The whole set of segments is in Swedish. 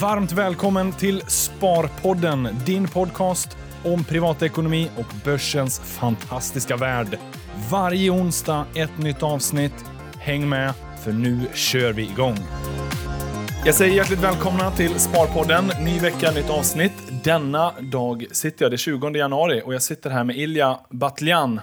Varmt välkommen till Sparpodden, din podcast om privatekonomi och börsens fantastiska värld. Varje onsdag ett nytt avsnitt. Häng med, för nu kör vi igång. Jag säger hjärtligt välkomna till Sparpodden. Ny vecka, nytt avsnitt. Denna dag sitter jag, det är 20 januari, och jag sitter här med Ilja Batljan.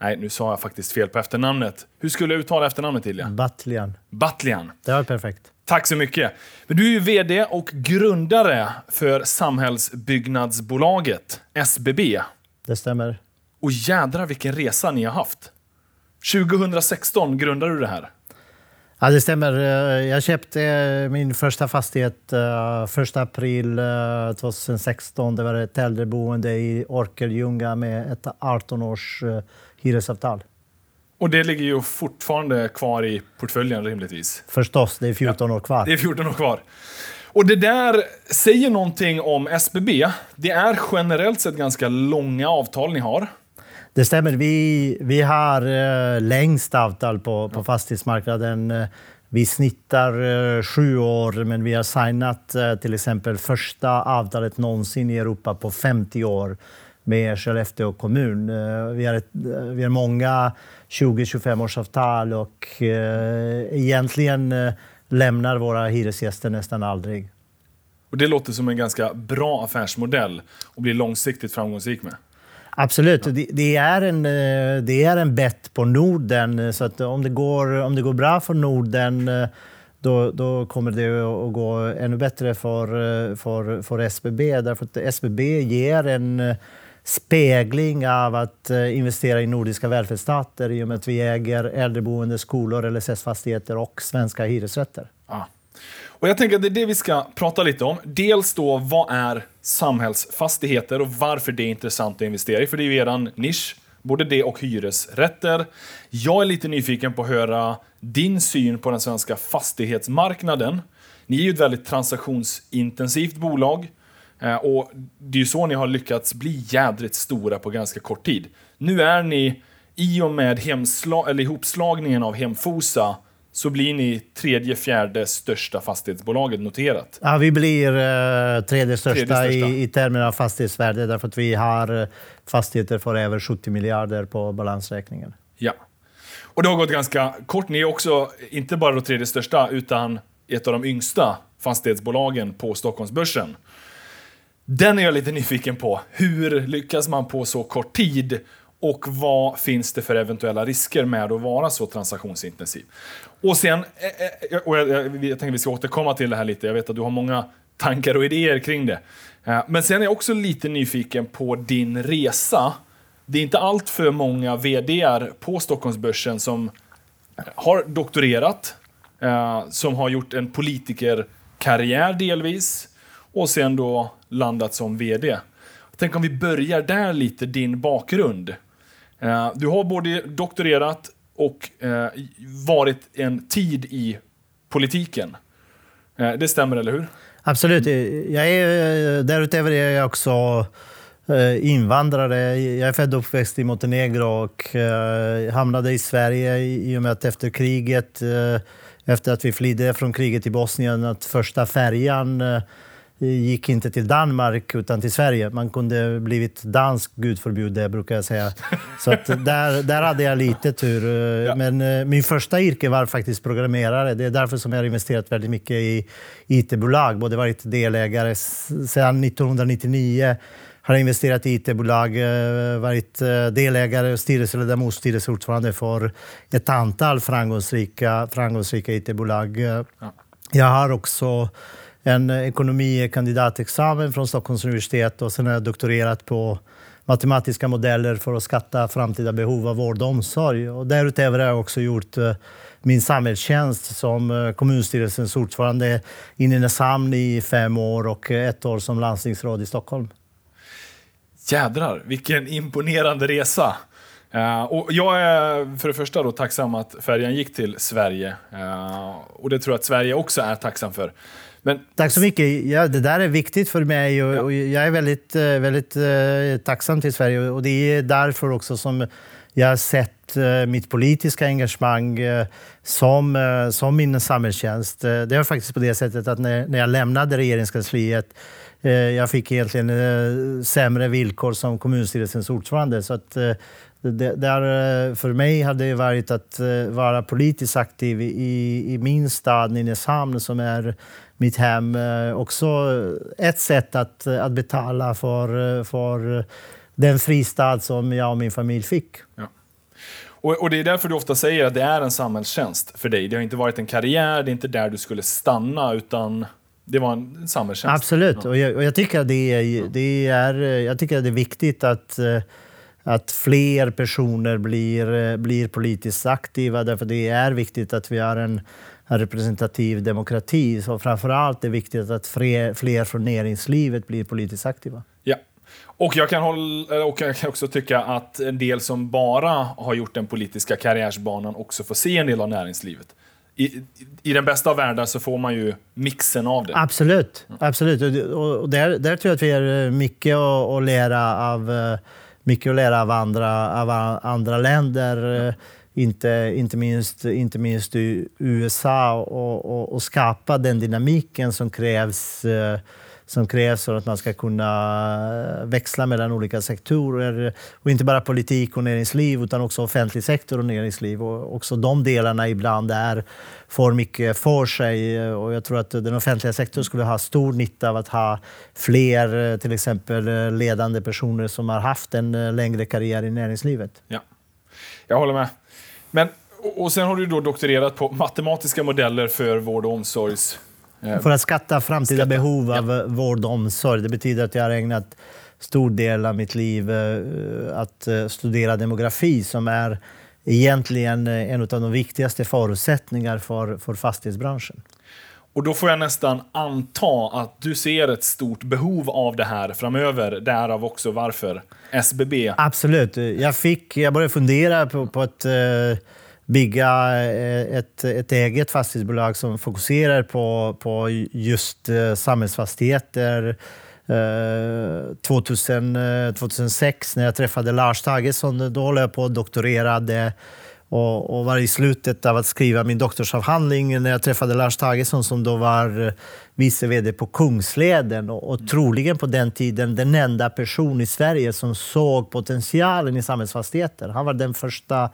Nej, nu sa jag faktiskt fel på efternamnet. Hur skulle jag uttala efternamnet Ilja? Batljan. Batljan. Det var perfekt. Tack så mycket. Men du är ju VD och grundare för Samhällsbyggnadsbolaget, SBB. Det stämmer. Och jädra vilken resa ni har haft. 2016 grundade du det här. Ja, det stämmer. Eh, jag köpte eh, min första fastighet 1 eh, april 2016. Det var ett äldreboende i Orkeljunga med ett 18 års hyresavtal. Och det ligger ju fortfarande kvar i portföljen rimligtvis. Förstås, det är 14 år kvar. Det är 14 år kvar. Och det där säger någonting om SBB. Det är generellt sett ganska långa avtal ni har. Det stämmer. Vi, vi har uh, längst avtal på, på fastighetsmarknaden. Vi snittar uh, sju år, men vi har signat uh, till exempel första avtalet någonsin i Europa på 50 år med Skellefteå kommun. Vi har, ett, vi har många 20-25 års avtal och egentligen lämnar våra hyresgäster nästan aldrig. Och Det låter som en ganska bra affärsmodell att bli långsiktigt framgångsrik med. Absolut. Ja. Det, det, är en, eh, det är en bett på Norden. Så att om, det går, om det går bra för Norden eh, då, då kommer det att gå ännu bättre för, eh, för, för SBB. Därför att SBB ger en spegling av att eh, investera i nordiska välfärdsstater i och med att vi äger äldreboende, skolor, LSS-fastigheter och svenska hyresrätter. Ja. Och jag tänker att det är det vi ska prata lite om. Dels då, vad är samhällsfastigheter och varför det är intressant att investera i? För det är ju eran nisch, både det och hyresrätter. Jag är lite nyfiken på att höra din syn på den svenska fastighetsmarknaden. Ni är ju ett väldigt transaktionsintensivt bolag. Eh, och det är ju så ni har lyckats bli jädrigt stora på ganska kort tid. Nu är ni, i och med hemsla eller ihopslagningen av Hemfosa, så blir ni tredje, fjärde största fastighetsbolaget noterat. Ja, vi blir uh, tredje, största tredje största, I, i termer av fastighetsvärde därför att vi har eh, fastigheter för över 70 miljarder på balansräkningen. Ja. Och det har gått ganska kort. Ni är också inte bara det tredje största utan ett av de yngsta fastighetsbolagen på Stockholmsbörsen. Den är jag lite nyfiken på. Hur lyckas man på så kort tid och vad finns det för eventuella risker med att vara så transaktionsintensiv? Och sen, eh, eh, och jag, jag, jag tänker vi ska återkomma till det här lite, jag vet att du har många tankar och idéer kring det. Eh, men sen är jag också lite nyfiken på din resa. Det är inte allt för många VDR på Stockholmsbörsen som har doktorerat, som har gjort en politikerkarriär delvis och sen då landat som VD. Tänk om vi börjar där lite, din bakgrund. Eh, du har både doktorerat och eh, varit en tid i politiken. Eh, det stämmer, eller hur? Absolut. Jag är, därutöver är jag också invandrare. Jag är född och uppväxt i Montenegro och hamnade i Sverige i och med att efter kriget, efter att vi flydde från kriget i Bosnien, att första färjan gick inte till Danmark utan till Sverige. Man kunde blivit dansk, gud förbjude, brukar jag säga. Så där, där hade jag lite tur. Ja. Men uh, min första yrke var faktiskt programmerare. Det är därför som jag har investerat väldigt mycket i IT-bolag. Både varit delägare sedan 1999 har investerat i IT-bolag, eh, varit eh, delägare och styrelseledamot, styrelseordförande för ett antal framgångsrika, framgångsrika IT-bolag. Ja. Jag har också en eh, ekonomikandidatexamen från Stockholms universitet och sen har jag doktorerat på matematiska modeller för att skatta framtida behov av vård och omsorg. Och därutöver har jag också gjort eh, min samhällstjänst som eh, kommunstyrelsens ordförande i Nynäshamn i fem år och ett år som landstingsråd i Stockholm. Jädrar, vilken imponerande resa! Uh, och jag är för det första då tacksam att färjan gick till Sverige. Uh, och det tror jag att Sverige också är tacksam för. Men... Tack så mycket. Ja, det där är viktigt för mig och, ja. och jag är väldigt, eh, väldigt uh, tacksam till Sverige. Och det är därför också som jag har sett eh, mitt politiska engagemang eh, som, eh, som min samhällstjänst. Det var faktiskt på det sättet att när, när jag lämnade regeringskansliet jag fick egentligen sämre villkor som kommunstyrelsens ordförande. Så att, det, där, för mig hade det varit att vara politiskt aktiv i, i min stad Nynäshamn som är mitt hem också ett sätt att, att betala för, för den fristad som jag och min familj fick. Ja. Och, och, Det är därför du ofta säger att det är en samhällstjänst för dig. Det har inte varit en karriär, det är inte där du skulle stanna, utan det var en samhällstjänst. Absolut, ja. och, jag, och jag tycker att det är, det är, jag tycker att det är viktigt att, eh, att fler personer blir, eh, blir politiskt aktiva. Därför det är viktigt att vi har en representativ demokrati. Så framför allt är det viktigt att fler, fler från näringslivet blir politiskt aktiva. Ja, och jag, kan hålla, och jag kan också tycka att en del som bara har gjort den politiska karriärsbanan också får se en del av näringslivet. I, i den bästa av världar så får man ju mixen av det. Absolut. Absolut. Och där, där tror jag att vi har mycket att, lära av, mycket att lära av andra, av andra länder. Ja. Inte, inte, minst, inte minst i USA och, och, och skapa den dynamiken som krävs eh, som krävs för att man ska kunna eh, växla mellan olika sektorer. Och inte bara politik och näringsliv, utan också offentlig sektor och näringsliv. Och också de delarna ibland är, får mycket för sig. Och jag tror att den offentliga sektorn skulle ha stor nytta av att ha fler, eh, till exempel ledande personer som har haft en längre karriär i näringslivet. Ja, jag håller med. Men, och sen har du då doktorerat på matematiska modeller för vård och omsorgs Eh, för att skatta framtida skatta. behov av ja. vård och omsorg. Det betyder att jag har ägnat stor del av mitt liv eh, att eh, studera demografi som är egentligen en av de viktigaste förutsättningarna för, för fastighetsbranschen. Och då får jag nästan anta att du ser ett stort behov av det här framöver, därav också varför SBB. Absolut. Jag, fick, jag började fundera på, på ett eh, bygga eh, ett, ett eget fastighetsbolag som fokuserar på, på just eh, samhällsfastigheter. Eh, 2000, 2006 när jag träffade Lars Tagesson, då höll jag på att doktorerade och, och, var i slutet av att skriva min doktorsavhandling när jag träffade Lars Tagesson som då var vice vd på Kungsleden och, och troligen på den tiden den enda person i Sverige som såg potentialen i samhällsfastigheter. Han var den första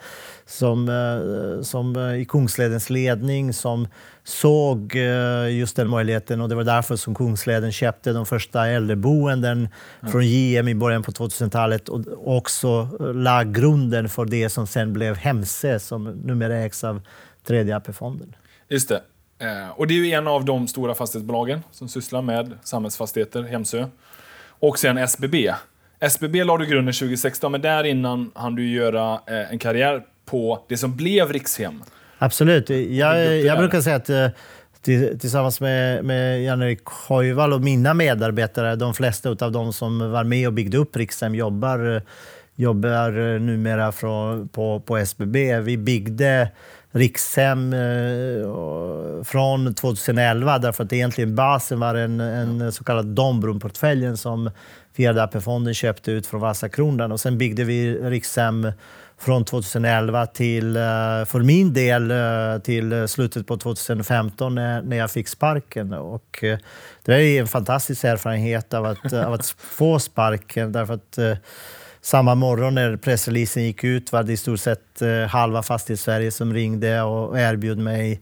som, eh, som eh, i Kungsledens ledning som såg eh, just den möjligheten och det var därför som Kungsleden köpte de första äldreboenden mm. från JM i början på 2000-talet och också la grunden för det som sen blev Hemse som numera ägs av Tredje AP-fonden. Just det. Och det är ju en av de stora fastighetsbolagen som sysslar med samhällsfastigheter, Hemsö. Och sen SBB. SBB la du grunden 2016, men där innan hann du göra en karriär på det som blev Rikshem. Absolut. Jag, jag brukar säga att eh, tillsammans med, med Jan-Erik Hojvall och mina medarbetare, de flesta av de som var med och byggde upp Rikshem jobbar, jobbar numera från, på, på SBB. Vi byggde Rikshem eh, från 2011 därför att egentligen basen var en, en så kallad Dombrunportföljen som Fjärde AP-fonden köpte ut från Vasakronan och sen byggde vi Rikshem från 2011 till, eh, för min del, eh, till slutet på 2015 när, när jag fick sparken. Och det är en fantastisk erfarenhet av att, av att få sparken därför att samma morgon när pressreleasen gick ut var det i stort sett eh, halva Fastighetssverige som ringde och erbjöd mig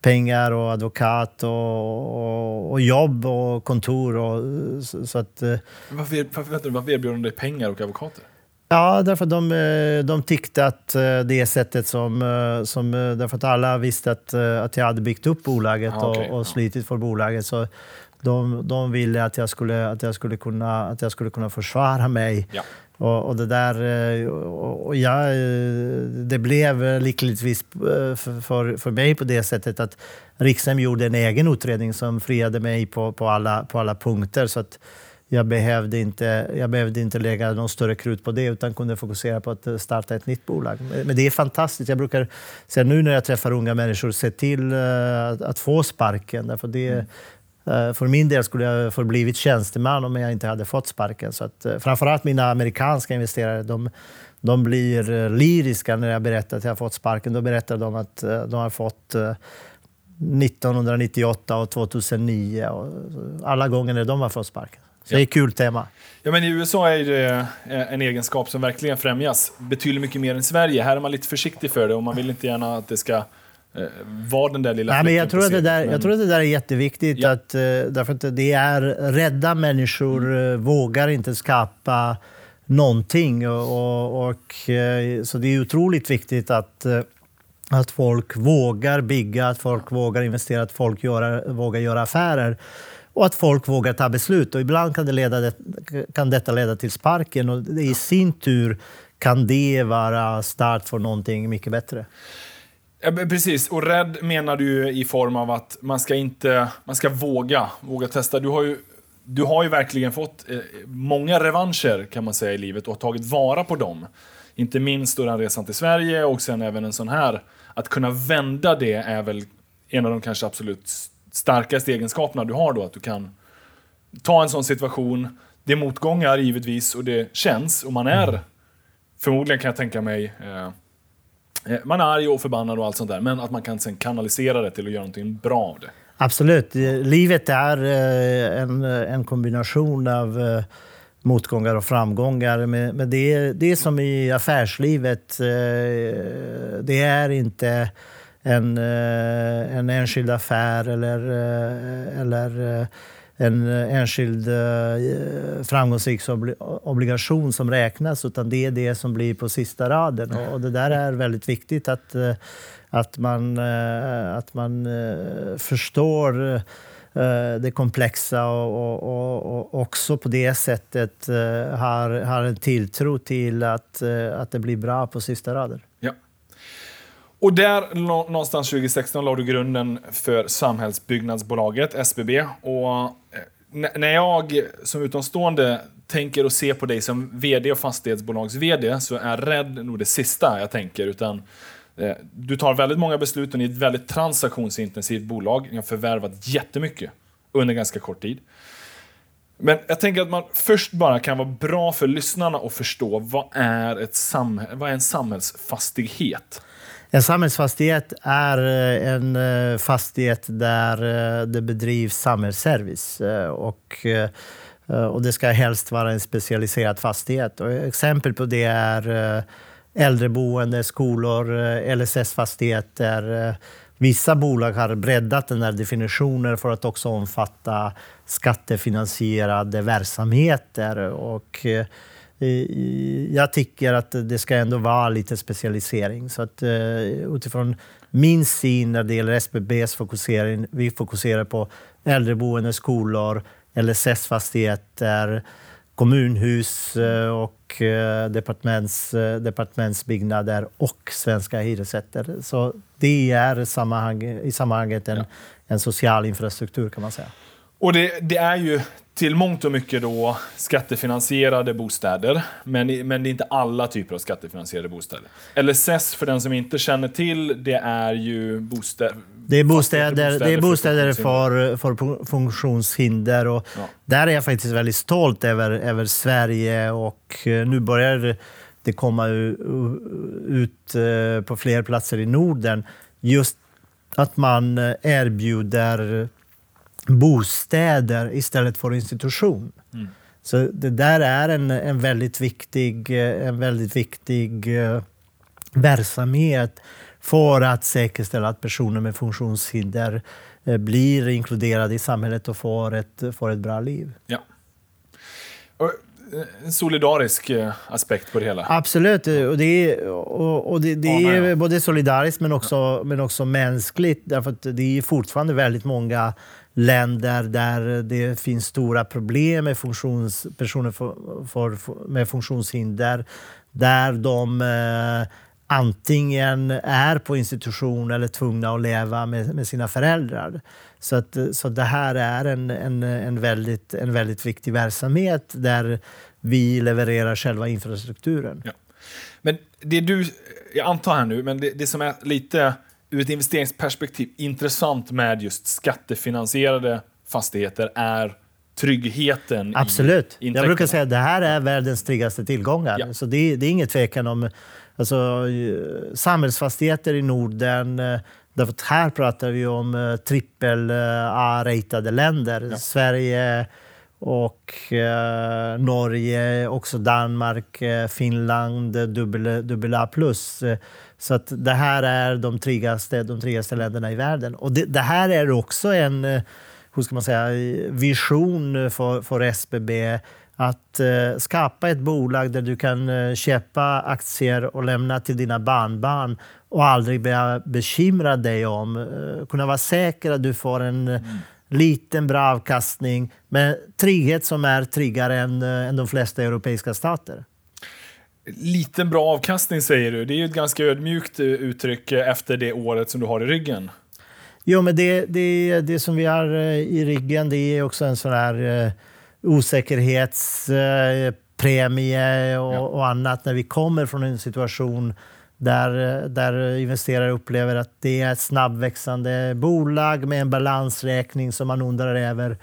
pengar och advokat och, och, och jobb och kontor. Och, så att, eh, varför, varför, varför erbjöd de dig pengar och advokater? Ja, därför att de, eh, de tyckte att det sättet som, som... Därför att alla visste att, att jag hade byggt upp bolaget ah, okay. och, och slitit för bolaget. Så de, de ville att jag skulle, att jag skulle, kunna, att jag skulle kunna försvara mig. Ja. Och, och, det där, eh, och ja, eh, det blev lyckligtvis eh, för, för mig på det sättet att Rikshem gjorde en egen utredning som friade mig på, på, alla, på alla punkter. Så att jag behövde, inte, jag behövde inte lägga någon större krut på det utan kunde fokusera på att starta ett nytt bolag. Men det är fantastiskt. Jag brukar säga nu när jag träffar unga människor, se till att, att få sparken. Därför det, mm Eh, för min del skulle jag förblivit tjänsteman om jag inte hade fått sparken. Så att, eh, framförallt mina amerikanska investerare, de, de blir eh, lyriska när jag berättar att jag har fått sparken. Då berättar de att de har fått 1998 och 2009. Och alla gånger när de har fått sparken. Så det är ett kul tema. Ja, men I USA är det en egenskap som verkligen främjas. Betydligt mycket mer än Sverige. Här är man lite försiktig för det och man vill inte gärna att det ska Eh, var den där lilla Nej, men jag, tror att det där, men... jag tror att det där är jätteviktigt. Ja. Att, eh, därför att det är rädda människor mm. Eh, vågar inte skapa någonting. Och, och, så det är otroligt viktigt att, att folk vågar bygga, att folk vågar investera, att folk göra, vågar göra affärer och att folk vågar ta beslut. Och ibland kan, det leda, kan detta leda till sparken och i sin tur kan det vara start för någonting mycket bättre. Ja, precis, och rädd menar du i form av att man ska inte, man ska våga, våga testa. Du har ju, du har ju verkligen fått eh, många revanscher kan man säga i livet och tagit vara på dem. Inte minst då den resan till Sverige och sen även en sån här. Att kunna vända det är väl en av de kanske absolut starkaste egenskaperna du har då, att du kan ta en sån situation, det är motgångar givetvis och det känns och man är, mm. förmodligen kan jag tänka mig, eh, eh man är arg och förbannad och allt sånt där, men att man kan sen kanalisera det till att göra någonting bra av det. Absolut. Eh, livet är eh, en, en kombination av motgångar och framgångar. Men det, det är som i affärslivet. Det är inte en, eh, en enskild affär eller, eh, eller eh, en enskild framgångsrik obligation som räknas, utan det är det som blir på sista raden. Och det där är väldigt viktigt att, att man, att man förstår det komplexa och, och, och, också på det sättet har, har en tilltro till att, att det blir bra på sista raden. Ja. Och där någonstans 2016 la du grunden för Samhällsbyggnadsbolaget, SBB. Och eh, när jag som utomstående tänker och ser på dig som VD och fastighetsbolags-VD så är rädd nog det sista jag tänker. Utan eh, du tar väldigt många beslut och ni är ett väldigt transaktionsintensivt bolag. Ni har förvärvat jättemycket under ganska kort tid. Men jag tänker att man först bara kan vara bra för lyssnarna att förstå vad är, ett samhäll, vad är en samhällsfastighet? En samhällsfastighet är eh, en eh, fastighet där eh, det bedrivs samhällsservice. Och, och det ska helst vara en specialiserad fastighet. Och exempel på det är äldreboende, skolor, LSS-fastigheter. Vissa bolag har breddat den här definitionen för att också omfatta skattefinansierade verksamheter. Och jag tycker att det ska ändå vara lite specialisering. Så att, eh, utifrån min syn när det gäller SBBs fokusering, vi fokuserar på äldreboende, skolor, LSS-fastigheter, kommunhus eh, och eh, departements, departementsbyggnader och svenska hyresrätter. Så det är sammanhang, i sammanhanget en, en social infrastruktur kan man säga. Och det, det, är ju till mångt och mycket då skattefinansierade bostäder, men, men det är inte alla typer av skattefinansierade bostäder. LSS, för den som inte känner till, det är ju bostäder det är bostäder, bostäder, det är bostäder för, för funktionshinder. Och ja. Där är jag faktiskt väldigt stolt över, över Sverige och eh, nu börjar det komma ut eh, på fler platser i Norden. Just att man eh, erbjuder bostäder istället för institution. Mm. Så det där är en, en väldigt viktig, en väldigt viktig uh, verksamhet för att säkerställa att personer med funktionshinder uh, blir inkluderade i samhället och får ett, får ett bra liv. Ja. En solidarisk aspekt på det hela. Absolut. Och det är, och, och det, det är både solidariskt men också, men också mänskligt. Därför att det är fortfarande väldigt många länder där det finns stora problem med funktions, personer för, för, med funktionshinder. Där de eh, antingen är på institution eller tvungna att leva med, med sina föräldrar. Så, att, så det här är en, en, en, väldigt, en väldigt viktig verksamhet där vi levererar själva infrastrukturen. Ja. Men det du, jag antar här nu, men det, det som är lite ur ett investeringsperspektiv intressant med just skattefinansierade fastigheter är tryggheten Absolut. i Jag brukar säga att det här är världens tryggaste tillgångar. Ja. Så det, det är inget tvekan om alltså, eh, samhällsfastigheter i Norden. eh, Därför att här pratar vi om eh, trippel A-ratade länder. Ja. Sverige och eh, Norge, också Danmark, eh, Finland, dubbel, dubbel A+. Så att det här är de tryggaste, de tryggaste länderna i världen. Och det, det här är också en eh, hur ska man säga, vision för, för SBB att eh, skapa ett bolag där du kan eh, köpa aktier och lämna till dina barnbarn och aldrig behöva bekymra dig om. Eh, kunna vara säker att du får en eh, liten bra avkastning med trygghet som är tryggare än, eh, än de flesta europeiska stater. Liten bra avkastning säger du. Det är ju ett ganska ödmjukt eh, uttryck eh, efter det året som du har i ryggen. Jo, men det, det, det som vi har eh, i ryggen det är också en sån här eh, osäkerhetspremie och, Ja. och annat när vi kommer från en situation där, där investerare upplever att det är ett snabbväxande bolag med en balansräkning som man undrar över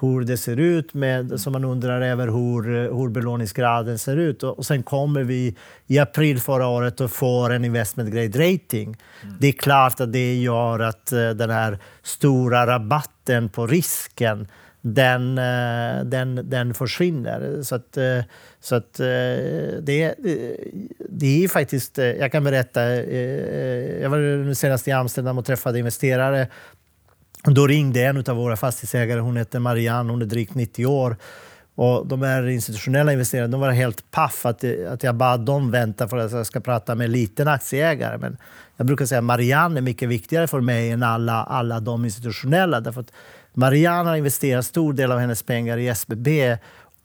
hur det ser ut, med, som man undrar över hur, eh, hur belåningsgraden ser ut. Och, och sen kommer vi i april förra året och får en investment grade rating. Det är klart att det gör att eh, den här stora rabatten på risken den, eh, den, den försvinner. Så att, så att det, det är faktiskt... Jag kan berätta. Jag var senast i Amsterdam och träffade investerare. Då ringde en av våra fastighetsägare, hon heter Marianne, hon är drygt 90 år. Och de här institutionella investerarna de var helt paff att, att jag bad dem vänta för att jag ska prata med en liten aktieägare. Men jag brukar säga att Marianne är mycket viktigare för mig än alla, alla de institutionella. Därför att Marianne har investerat stor del av hennes pengar i SBB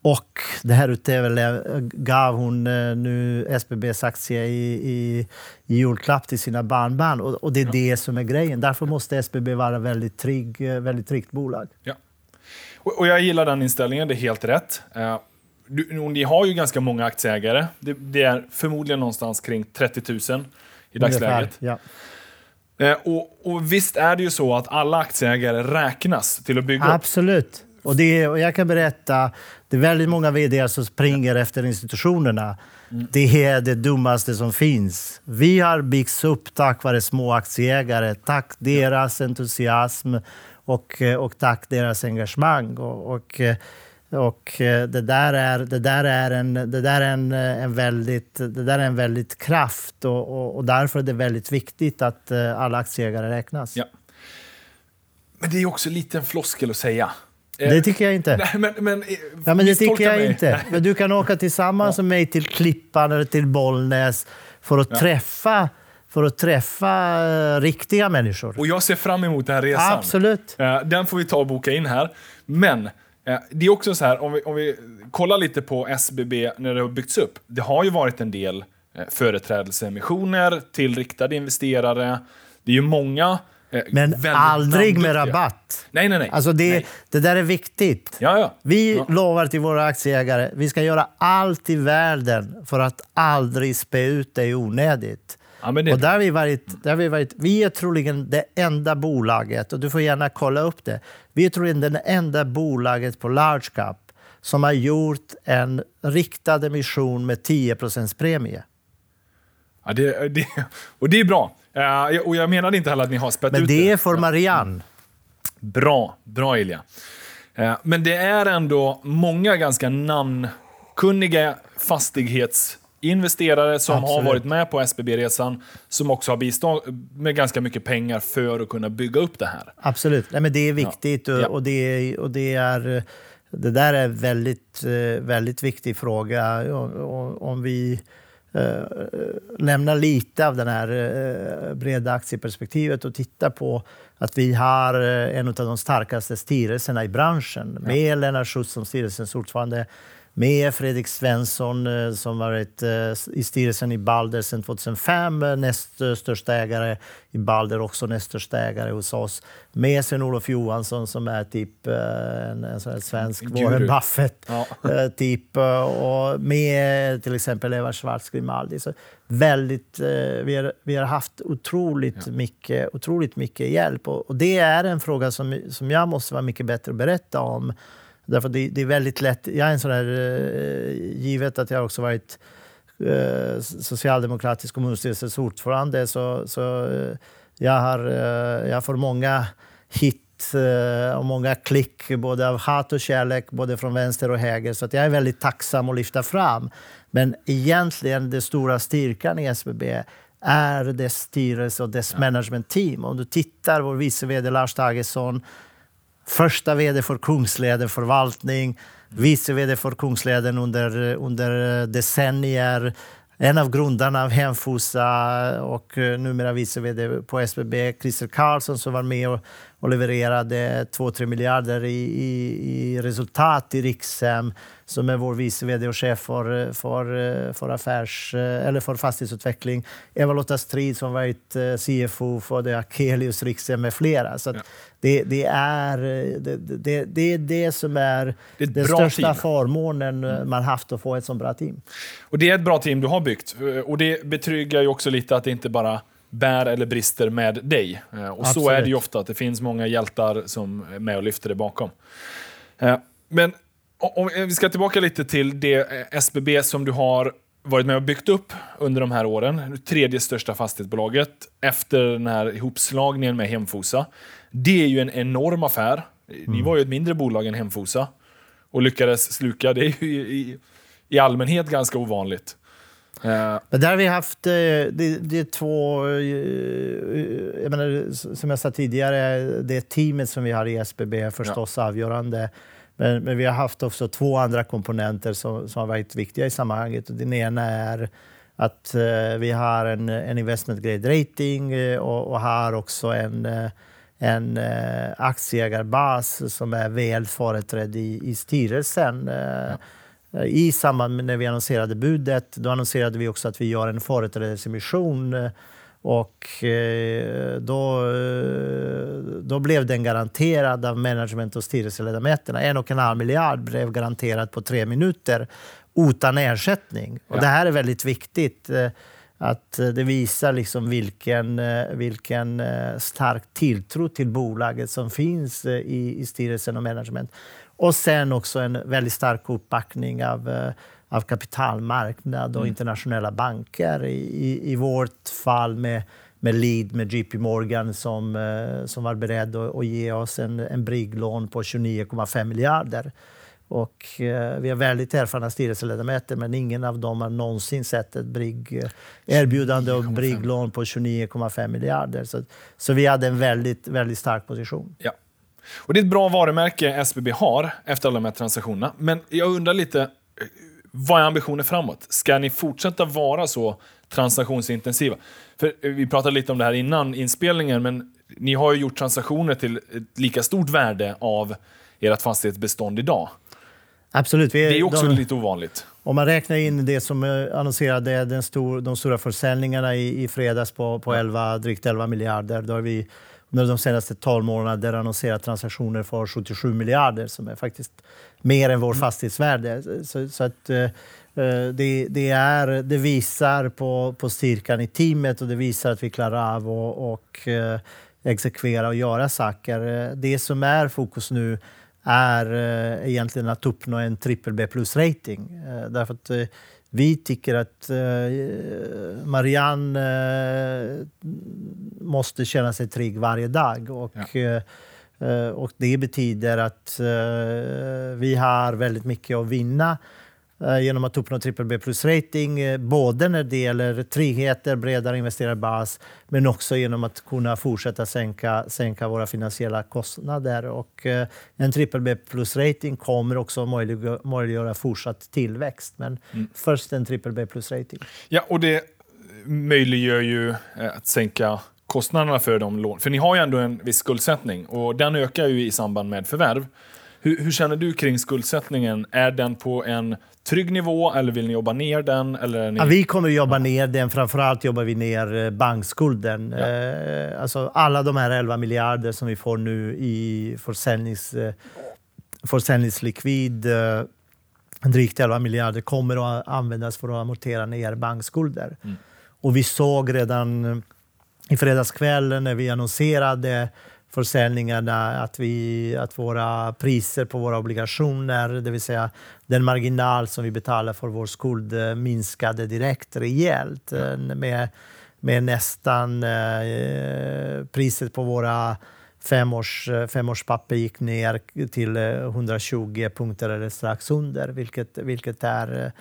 och det här utöver gav hon eh, nu SBBs aktie i, i, i julklapp till sina barnbarn. Och, och det är det som är grejen. Därför måste SBB vara väldigt trygg, eh, väldigt tryggt bolag. Ja. Och, och jag gillar den inställningen, det är helt rätt. Eh, du, ni har ju ganska många aktieägare. Det, det är förmodligen någonstans kring 30 000 i dagsläget. Ja. Eh, och, och visst är det ju så att alla aktieägare räknas till att bygga upp. Absolut. Och, det, och jag kan berätta, det är väldigt många vd som springer efter institutionerna. Det är det dummaste som finns. Vi har byggts upp tack vare små aktieägare, tack deras entusiasm och, och tack deras engagemang. Och, och, och det där är, det där är, en, det där är en, en, väldigt, det där är en väldigt kraft och, och, och därför är det väldigt viktigt att eh, alla aktieägare räknas. Ja. Men det är också lite en floskel att säga. Eh, Det tycker jag inte. Nej, men, men, eh, Ja, men det tycker jag mig. inte. Men du kan åka tillsammans med mig till Klippan eller till Bollnäs för att Ja. träffa, för att träffa eh, riktiga människor. Och jag ser fram emot den här resan. Absolut. Den får vi ta och boka in här. Men det är också så här, om vi, om vi kollar lite på SBB när det har byggts upp. Det har ju varit en del företrädelseemissioner till riktade investerare. Det är ju många Men väldigt aldrig med rabatt. Nej, nej, nej. Alltså det, nej. det där är viktigt. Ja, ja. Vi Ja. lovar till våra aktieägare vi ska göra allt i världen för att aldrig spä ut dig onödigt. Ja, men det, Och där har vi, varit, där har vi, varit, vi är troligen det enda bolaget, och du får gärna kolla upp det, vi är troligen det enda bolaget på large cap som har gjort en riktad emission med 10 premie. ja, det, det, och det är bra. Eh, och jag menar inte heller att ni har spett Men ut det är för Marianne. Bra, bra Ilja. Eh, Men det är ändå många ganska namnkunniga fastighetsinvesterare som har Absolut. varit med på SBB-resan, som också har bistått med ganska mycket pengar för att kunna bygga upp det här. Absolut. Nej, men det är viktigt och, Ja. och, det, är- och det är... Det där är en väldigt, eh, väldigt viktig fråga. Och- och- Om vi eh, lämnar lite av det här eh, breda aktieperspektivet och tittar på att vi har eh, en av de starkaste styrelserna i branschen med Lennart Schutz som styrelsens ordförande. Med Fredrik Svensson eh, som varit eh, i styrelsen i Balder sedan 2005, eh, näst största ägare i Balder, också näst största ägare hos oss. Med Sven-Olof Johansson som är typ en, en sån svensk Warren Buffett. Ja. typ, och med till exempel Eva Schwartz Grimaldi. Så väldigt, vi, har, vi har haft otroligt, ja. mycket, otroligt mycket hjälp. Och, och, det är en fråga som, som jag måste vara mycket bättre att berätta om. Därför det, det, är väldigt lätt. Jag är en sån där, eh, givet att jag också varit eh, socialdemokratisk kommunstyrelsens ordförande, så, så eh, jag, har, jag får många hit och många klick, både av hat och kärlek, både från vänster och höger. Så att jag är väldigt tacksam att lyfta fram. Men egentligen, den stora styrkan i SBB är dess styrelse och dess ja. management team. Om du tittar, vår vice vd Lars Tagesson första vd för Kungsleden förvaltning, vice vd för Kungsleden under, under decennier, en av grundarna av Hemfosa och eh, numera vice vd på SBB, Christer Karlsson, som var med och, och levererade 2-3 miljarder i, i, i, resultat i Rikshem, som är vår vice vd och chef för, för, för, affärs, eller för fastighetsutveckling. Eva-Lotta Strid som varit eh, CFO för Akelius, Rikshem med flera. Så ja. det, det, är, det, det, det, är det som är det är den största team. förmånen mm. man haft att få ett så bra team. Och det är ett bra team du har byggt. Och det betryggar ju också lite att det inte bara bär eller brister med dig. Eh, och Absolut. så är det ju ofta, att det finns många hjältar som är med och lyfter det bakom. Eh, men om vi ska tillbaka lite till det eh, SBB som du har varit med och byggt upp under de här åren. Tredje största fastighetsbolaget efter den här ihopslagningen med Hemfosa. Det är ju en enorm affär. Ni mm. var ju ett mindre bolag än Hemfosa och lyckades sluka. Det är ju i, i allmänhet ganska ovanligt. Uh, där har vi haft eh, det, det är två... Eh, jag menar, som jag sa tidigare, det teamet som vi har i SBB är förstås ja. avgörande. Men, men, vi har haft också två andra komponenter som, som har varit viktiga i sammanhanget. Den ena är att uh, vi har en, en investment grade rating och, och har också en, en aktieägarbas som är väl företrädd i, i styrelsen. Ja. I samband med när vi annonserade budet, då annonserade vi också att vi gör en företrädesemission och eh, då, eh, då blev den garanterad av management och styrelseledamöterna. En och en halv miljard blev garanterad på tre minuter utan ersättning. Och Det här är väldigt viktigt. Eh, att det visar liksom vilken, vilken stark tilltro till bolaget som finns i, i styrelsen och management. Och sen också en väldigt stark uppbackning av, eh, av kapitalmarknad och mm. internationella banker. I, I vårt fall med, med Lead, med JP Morgan som, eh, som var beredd att, att ge oss en, en brigglån på 29,5 miljarder. Och, eh, vi har väldigt erfarna styrelseledamöter men ingen av dem har någonsin sett ett brigg, eh, erbjudande om brigglån på 29,5 miljarder. Så, så vi hade en väldigt, väldigt stark position. Ja. Och det är ett bra varumärke SBB har efter alla de här transaktionerna. Men jag undrar lite, vad är ambitionen framåt? Ska ni fortsätta vara så transaktionsintensiva? För vi pratade lite om det här innan inspelningen, men ni har ju gjort transaktioner till ett lika stort värde av ert fastighetsbestånd idag. Absolut. Vi, det är också de, lite ovanligt. Om man räknar in det som eh, annonserade den stor, de stora försäljningarna i, i fredags på, på 11, drygt 11 miljarder, då är vi under de senaste 12 månaderna annonserat transaktioner för 77 miljarder som är faktiskt mer än vår mm. fastighetsvärde. Så, så att, uh, det, det, är, det visar på, på styrkan i teamet och det visar att vi klarar av att och, uh, exekvera och göra saker. Det som är fokus nu är egentligen att uppnå en trippel B plus-rating. därför att vi tycker att eh, Marianne eh, måste känna sig trygg varje dag. Och, ja. eh, och det betyder att vi har väldigt mycket att vinna genom att uppnå trippel B plus-rating, eh, både när det gäller tryggheter, bredare investerarbas, men också genom att kunna fortsätta sänka, sänka våra finansiella kostnader. Och eh, en trippel B plus-rating kommer också möjliggöra, möjliggöra fortsatt tillväxt, men mm. först en trippel B plus-rating. Ja, och det möjliggör ju att sänka kostnaderna för de lån. För ni har ju ändå en viss skuldsättning och den ökar ju i samband med förvärv. Hur, hur, känner du kring skuldsättningen? Är den på en trygg nivå eller vill ni jobba ner den? Eller ni... ja, vi kommer att jobba ner den. Framförallt jobbar vi ner eh, bankskulden. Ja. Eh, alltså alla de här 11 miljarder som vi får nu i försäljnings, eh, försäljningslikvid eh, drygt 11 miljarder kommer att användas för att amortera ner bankskulder. Mm. Och vi såg redan i fredagskvällen när vi annonserade försäljningarna att, vi, att våra priser på våra obligationer, det vill säga den marginal som vi betalar för vår skuld, eh, minskade direkt rejält. Ja. Med, med nästan eh, priset på våra femårs, femårspapper gick ner till 120 punkter eller strax under, vilket, vilket är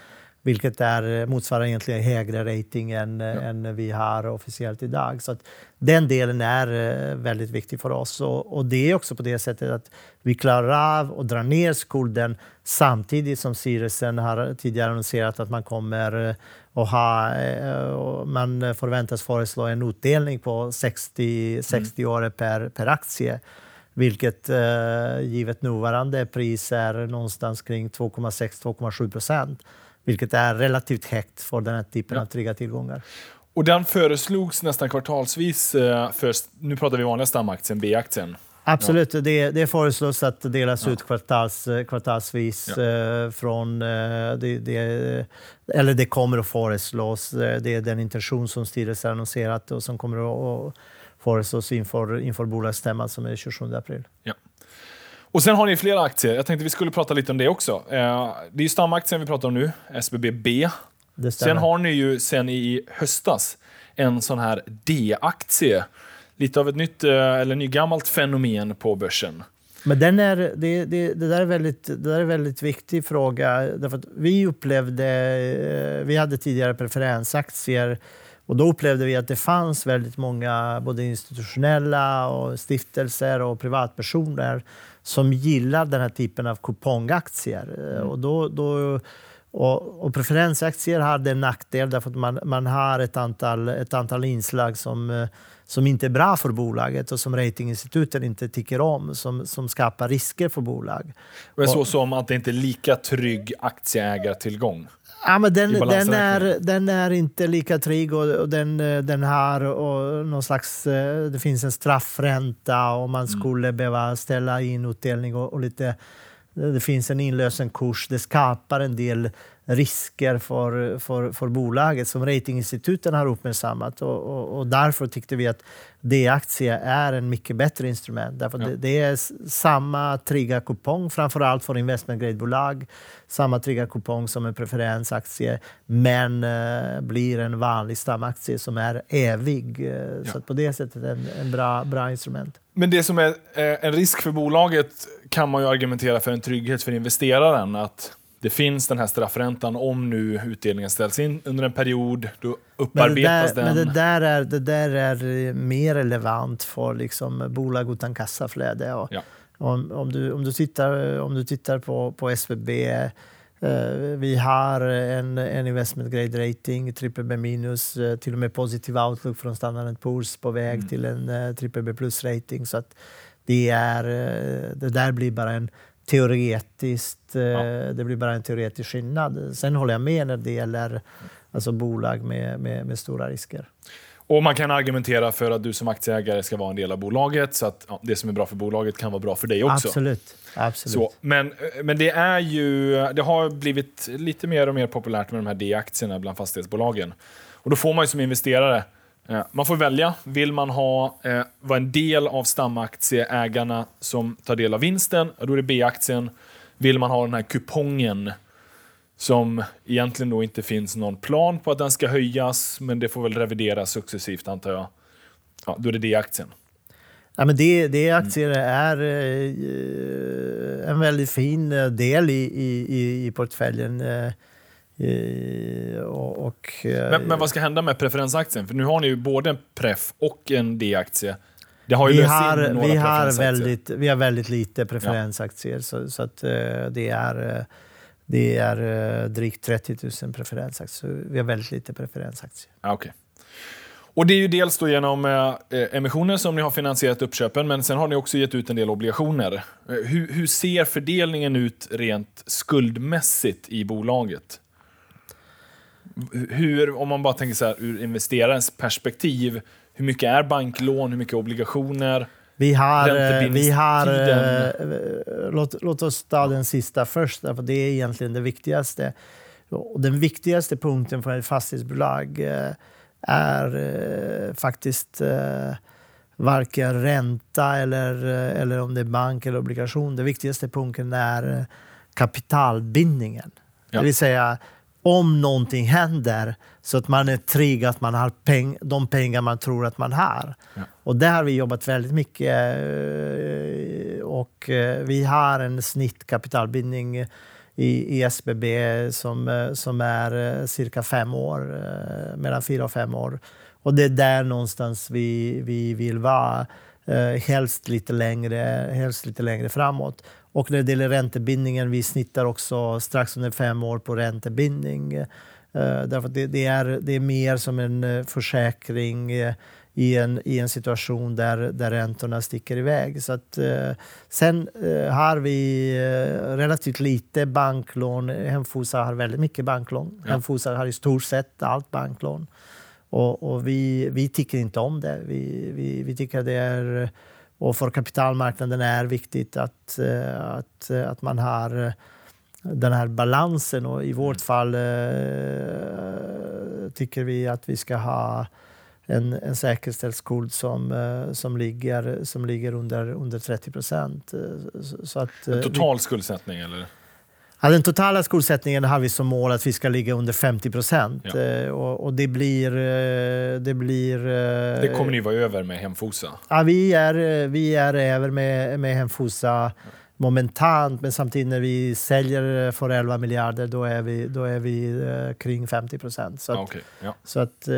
vilket är, motsvarar egentligen högre rating än, ja. än vi har officiellt idag. Så den delen är eh, väldigt viktig för oss. Och, och, det är också på det sättet att vi klarar av att dra ner skulden samtidigt som styrelsen har tidigare annonserat att man kommer eh, att ha, eh, man förväntas föreslå en utdelning på 60, 60 mm. öre per, per aktie vilket givet nuvarande pris är någonstans kring 2,6-2,7 procent vilket är relativt högt för den här typen ja. av trygga tillgångar. Och den föreslogs nästan kvartalsvis, eh, för, nu pratar vi vanliga stamaktien, B-aktien. Absolut, ja. det, det föreslås att delas ja. ut kvartals, kvartalsvis. Ja. Eh, från, eh, det, det, eller det kommer att föreslås. Det är den intention som styrelsen annonserat och som kommer att föreslås inför, inför bolagsstämman som är 27 april. Ja. Och sen har ni flera aktier. Jag tänkte vi skulle prata lite om det också. Eh, det är ju stamaktien vi pratar om nu, SBB. Sen har ni ju sen i höstas en sån här D-aktie. Lite av ett nytt, eh, eller nygammalt fenomen på börsen. Men den är, det, det, det, där är väldigt, det där är en väldigt viktig fråga. Därför vi upplevde, eh, vi hade tidigare preferensaktier och då upplevde vi att det fanns väldigt många både institutionella och stiftelser och privatpersoner som gillar den här typen av kupongaktier. Mm. Och, då, då, och, och, preferensaktier har en nackdel därför att man, man har ett antal, ett antal inslag som, som inte är bra för bolaget och som ratinginstituten inte tycker om, som, som skapar risker för bolag. Och så som att det inte är lika trygg aktieägartillgång? Ja, men den, den, är, den är inte lika trygg och, och den, den har och någon slags... Eh, det finns en straffränta och man mm. skulle mm. behöva ställa in utdelning och, och lite... Det finns en inlösenkurs. Det skapar en del risker för, för, för bolaget som ratinginstituten har uppmärksammat. Och, och, och därför tyckte vi att D-aktie är en mycket bättre instrument. Därför ja. det, det, är samma trygga kupong, framförallt för investment grade-bolag. Samma trygga kupong som en preferensaktie, men eh, blir en vanlig stamaktie som är evig. Eh, ja. Så på det sättet en, en bra, bra instrument. Men det som är eh, en risk för bolaget kan man ju argumentera för en trygghet för investeraren. att det finns den här straffräntan om nu utdelningen ställs in under en period. Då upparbetas men den. Men det där, är, det där är mer relevant för liksom bolag utan kassaflöde. Och ja. om, om, du, om, du tittar, om du tittar på, på SBB eh, vi har en, en investment grade rating, triple B minus, eh, till och med positiv outlook från Standard Poor's på väg mm. till en uh, triple B plus rating. Så att det, är, det där blir bara en teoretiskt, eh, ja. det blir bara en teoretisk skillnad. Sen håller jag med när det gäller alltså bolag med, med, med stora risker. Och Man kan argumentera för att du som aktieägare ska vara en del av bolaget, så att ja, det som är bra för bolaget kan vara bra för dig också. Absolut. Absolut. Så, men, men det är ju, det har blivit lite mer och mer populärt med de här D-aktierna bland fastighetsbolagen. Och då får man ju som investerare man får välja. Vill man ha, eh, vara en del av stamaktieägarna som tar del av vinsten, då är det B-aktien. Vill man ha den här kupongen som egentligen då inte finns någon plan på att den ska höjas, men det får väl revideras successivt antar jag. Ja, då är det D-aktien. Ja, men det, det aktier är eh, en väldigt fin del i, i, i portföljen. Eh, och, och, men, men, vad ska hända med preferensaktien? För nu har ni ju både en pref och en D-aktie. Det har ju vi, har, vi, har väldigt, vi har väldigt lite preferensaktier, ja. så, så att, eh, det är, eh, det är eh, drygt 30 000 preferensaktier. Vi har väldigt lite preferensaktier. okay. Och det är ju dels då genom eh, emissioner som ni har finansierat uppköpen, men sen har ni också gett ut en del obligationer. Eh, hur, hur ser fördelningen ut rent skuldmässigt i bolaget? Hur, om man bara tänker så här ur investerarens perspektiv, hur mycket är banklån, hur mycket obligationer? Vi har, eh, vi har eh, låt, låt oss ta den sista först, för det är egentligen det viktigaste. Och den viktigaste punkten för ett fastighetsbolag eh, är eh, faktiskt varken ränta eller, eller om det är bank eller obligation. Den viktigaste punkten är kapitalbindningen. Ja. Det vill säga om någonting händer så att man är trygg att man har peng, de pengar man tror att man har. Ja. Och där har vi jobbat väldigt mycket. eh, Och eh, vi har en snittkapitalbindning i, i SBB som, eh, som är cirka fem år, mellan fyra och fem år. Och det är där någonstans vi, vi vill vara. Helst lite längre, helst lite längre framåt. Och när det gäller räntebindningen, vi snittar också strax under fem år på räntebindning. Eh, därför det, det, är, det är mer som en eh, försäkring eh, i en, i en situation där, där räntorna sticker iväg. Så att, eh, sen har vi relativt lite banklån. Hemfosa har väldigt mycket banklån. Ja. Hemfosa har i stort sett allt banklån. Och, och vi, vi tycker inte om det. Vi, vi, vi tycker det är... Och för kapitalmarknaden är viktigt att, eh, att, eh, att man har eh, den här balansen. Och I vårt fall eh, tycker vi att vi ska ha en, en säkerställd skuld som, som, ligger, som ligger under, under 30 procent. Så- Så att, vi- Total skuldsättning eller? Ja, den totala skuldsättningen har vi som mål att vi ska ligga under 50 procent. Ja. Eh, Och, och det blir... eh, Det, blir eh, Det kommer ni vara över med Hemfosa? ja, vi, är, vi är över med, med Hemfosa momentant, men samtidigt när vi säljer för 11 miljarder då är vi, då är vi kring 50 procent. Så, att, okej. ja. så att,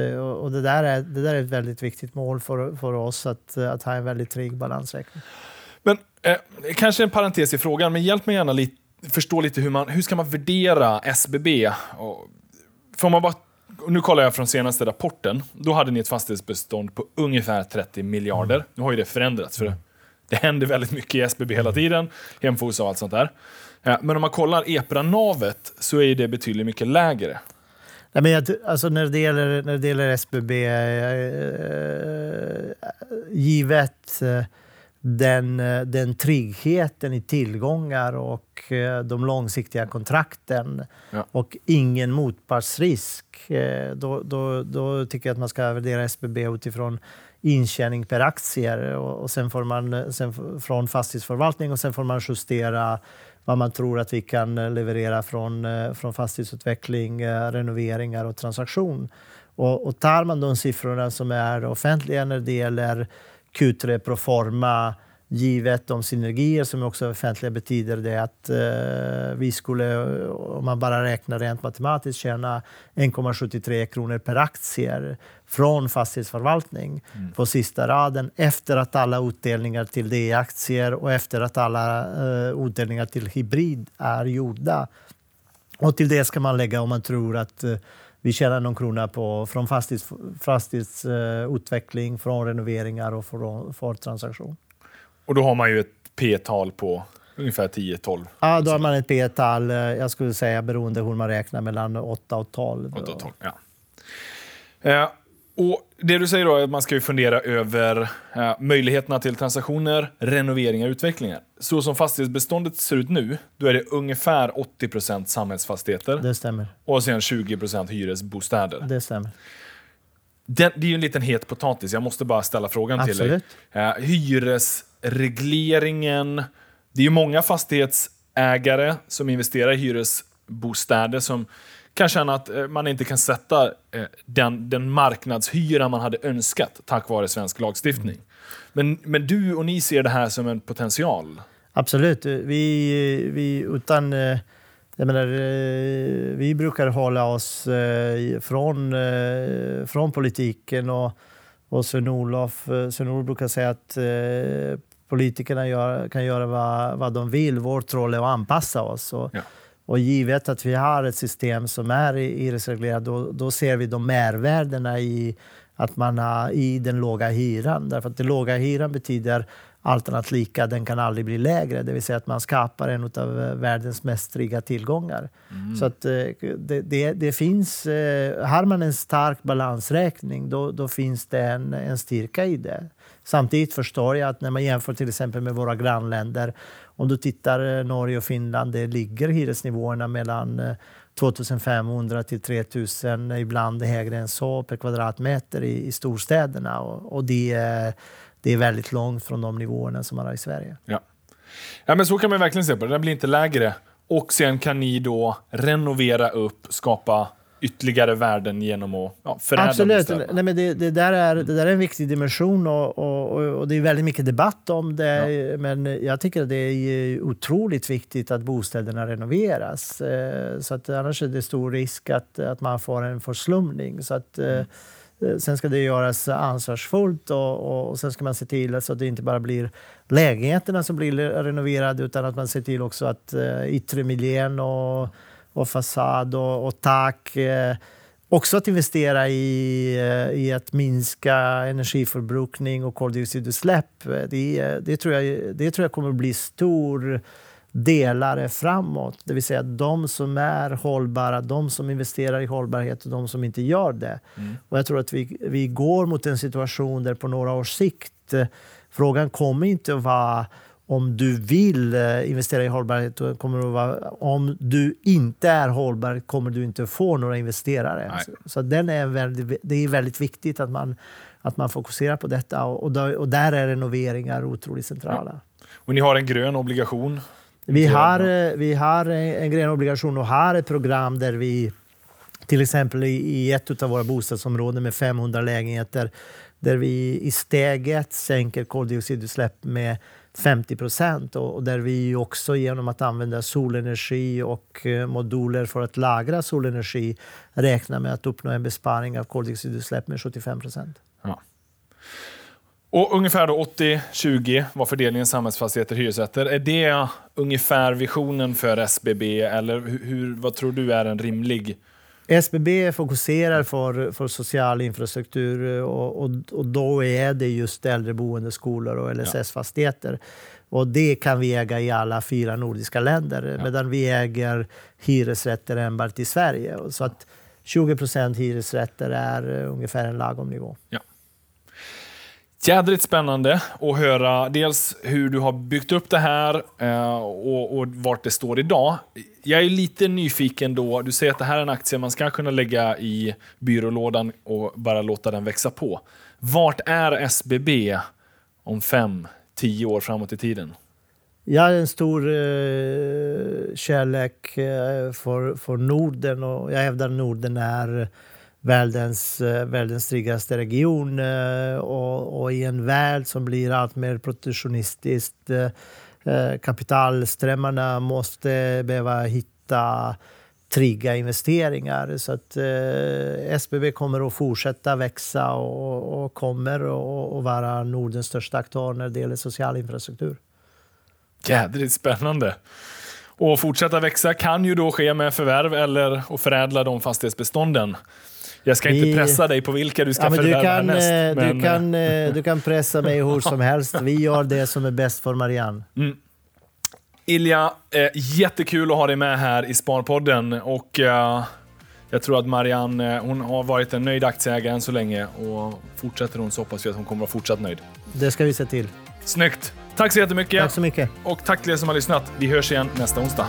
och det, där är, det där är ett väldigt viktigt mål för, för oss, att, att ha en väldigt trygg balansräkning. Men eh, kanske en parentes i frågan, men hjälp mig gärna lite, förstå lite hur man, hur ska man värdera SBB? Och, får man bara, nu kollar jag från senaste rapporten. Då hade ni ett fastighetsbestånd på ungefär 30 miljarder. Nu har ju det förändrats, för det, det händer väldigt mycket i SBB hela tiden. Hemfosa och allt sånt där. Eh, men om man kollar EPRA-navet så är det betydligt mycket lägre. Nej, men jag, alltså när, det gäller, när det gäller SBB, eh, givet eh, den, eh, den tryggheten i tillgångar och eh, de långsiktiga kontrakten Ja. och ingen motpartsrisk, eh, då, då, då tycker jag att man ska värdera SBB utifrån intjäning per aktier och, och sen får man sen från fastighetsförvaltning och sen får man justera vad man tror att vi kan leverera från, från fastighetsutveckling, renoveringar och transaktion. Och, och tar man de siffrorna som är offentliga när det gäller Q3 Proforma givet de synergier som också är offentliga betyder det att eh, vi skulle, om man bara räknar rent matematiskt, tjäna 1,73 kronor per aktier från fastighetsförvaltning på sista raden efter att alla utdelningar till D-aktier och efter att alla eh, utdelningar till hybrid är gjorda. Och till det ska man lägga om man tror att eh, vi tjänar någon krona på, från fastighetsutveckling, fastighets, eh, utveckling, från renoveringar och från, för transaktion. Och då har man ju ett P-tal på ungefär 10-12. Ja, då har man ett P-tal, eh, jag skulle säga beroende hur man räknar, mellan 8 och 12. 8 och 12, ja. Och det du säger då är att man ska ju fundera över eh, möjligheterna till transaktioner, renoveringar och utvecklingar. Så som fastighetsbeståndet ser ut nu, då är det ungefär 80% samhällsfastigheter Det stämmer. och sen 20% hyresbostäder. Det stämmer. Den, det är ju en liten het potatis, jag måste bara ställa frågan till dig. Absolut. Eh, hyresregleringen. Det är ju många fastighetsägare som investerar i hyresbostäder som kan känna att eh, man inte kan sätta eh, den, den marknadshyra man hade önskat tack vare svensk lagstiftning. Men, men du och ni ser det här som en potential. Absolut. Vi, vi, utan, eh, jag menar, vi brukar hålla oss från, från politiken och, och Sven-Olof Sven brukar säga att politikerna gör, kan göra vad, vad de vill. Vårt roll är att anpassa oss. Och, Ja. Och givet att vi har ett system som är hyresreglerat, då, då ser vi de mervärdena i att man har i den låga hyran. Därför att den låga hyran betyder allt annat lika, den kan aldrig bli lägre. Det vill säga att man skapar en av eh, världens mest trygga tillgångar. Mm. Så att eh, det, det, det, finns, eh, har man en stark balansräkning då, då finns det en, en styrka i det. Samtidigt förstår jag att när man jämför till exempel med våra grannländer, om du tittar eh, Norge och Finland, det ligger hyresnivåerna mellan eh, 2500 till 3000, ibland högre än så, per kvadratmeter i, i storstäderna. Och, och det, är, det är väldigt långt från de nivåerna som man har i Sverige. Ja. ja, men så kan man verkligen se på det. Den blir inte lägre. Och sen kan ni då renovera upp, skapa ytterligare värden genom att ja, förädla Absolut. Nej, men det, det, där är, det där är en viktig dimension och, och, och det är väldigt mycket debatt om det. Ja. Men jag tycker att det är otroligt viktigt att bostäderna renoveras. Eh, så att annars är det stor risk att, att man får en förslumning. Så att, eh, mm. Sen ska det göras ansvarsfullt och, och sen ska man se till så att det inte bara blir lägenheterna som blir renoverade utan att man ser till också att yttre miljön och och fasad och, och tak. Eh, också att investera i, eh, i att minska energiförbrukning och koldioxidutsläpp. Det, det, tror jag, det tror jag kommer bli stor delare framåt. Det vill säga de som är hållbara, de som investerar i hållbarhet och de som inte gör det. Mm. Och jag tror att vi, vi går mot en situation där på några års sikt eh, frågan kommer inte att vara om du vill eh, investera i hållbarhet, kommer det vara, om du inte är hållbar kommer du inte få några investerare. Så, så, den är väldigt, det är väldigt viktigt att man, att man fokuserar på detta och, och, där, och där är renoveringar otroligt centrala. Ja. Och ni har en grön obligation? Vi har, eh, vi har en grön obligation och har ett program där vi till exempel i ett av våra bostadsområden med 500 lägenheter där vi i steget sänker koldioxidutsläpp med 50 procent och där vi också genom att använda solenergi och eh, moduler för att lagra solenergi räknar med att uppnå en besparing av koldioxidutsläpp med 75 procent. Ja. Och ungefär 80-20 var fördelningen samhällsfastigheter hyresrätter. Är det ungefär visionen för SBB eller hur, vad tror du är en rimlig SBB fokuserar för, för social infrastruktur och, och, och då är det just äldreboende, skolor och LSS-fastigheter. Och det kan vi äga i alla fyra nordiska länder, ja. medan vi äger hyresrätter enbart i Sverige. Så att 20 procent hyresrätter är ungefär en lagom nivå. Ja. Jädrigt spännande att höra dels hur du har byggt upp det här eh, och, och vart det står idag. Jag är lite nyfiken då. Du säger att det här är en aktie man ska kunna lägga i byrålådan och bara låta den växa på. Vart är SBB om fem, tio år framåt i tiden? Jag är en stor eh, kärlek eh, för, för Norden och jag hävdar att Norden är världens, eh, världens tryggaste region eh, och, och, i en värld som blir allt mer protektionistisk. Eh, kapitalströmmarna måste behöva hitta trygga investeringar. Så att eh, SBB kommer att fortsätta växa och, och kommer att vara Nordens största aktör när det gäller social infrastruktur. Jädrigt spännande. Och fortsätta växa kan ju då ske med förvärv eller att förädla de fastighetsbestånden. Jag ska inte pressa dig på vilka du ska ja, förvärva du kan, näst. Eh, men... Du, kan, eh, du kan pressa mig hur som helst. Vi gör det som är bäst för Marianne. Mm. Ilja, eh, jättekul att ha dig med här i Sparpodden. Och, eh, jag tror att Marianne hon har varit en nöjd aktieägare än så länge. Och fortsätter hon så hoppas vi att hon kommer att vara fortsatt nöjd. Det ska vi se till. Snyggt! Tack så jättemycket. Tack så mycket. Och tack till er som har lyssnat. Vi hörs igen nästa onsdag.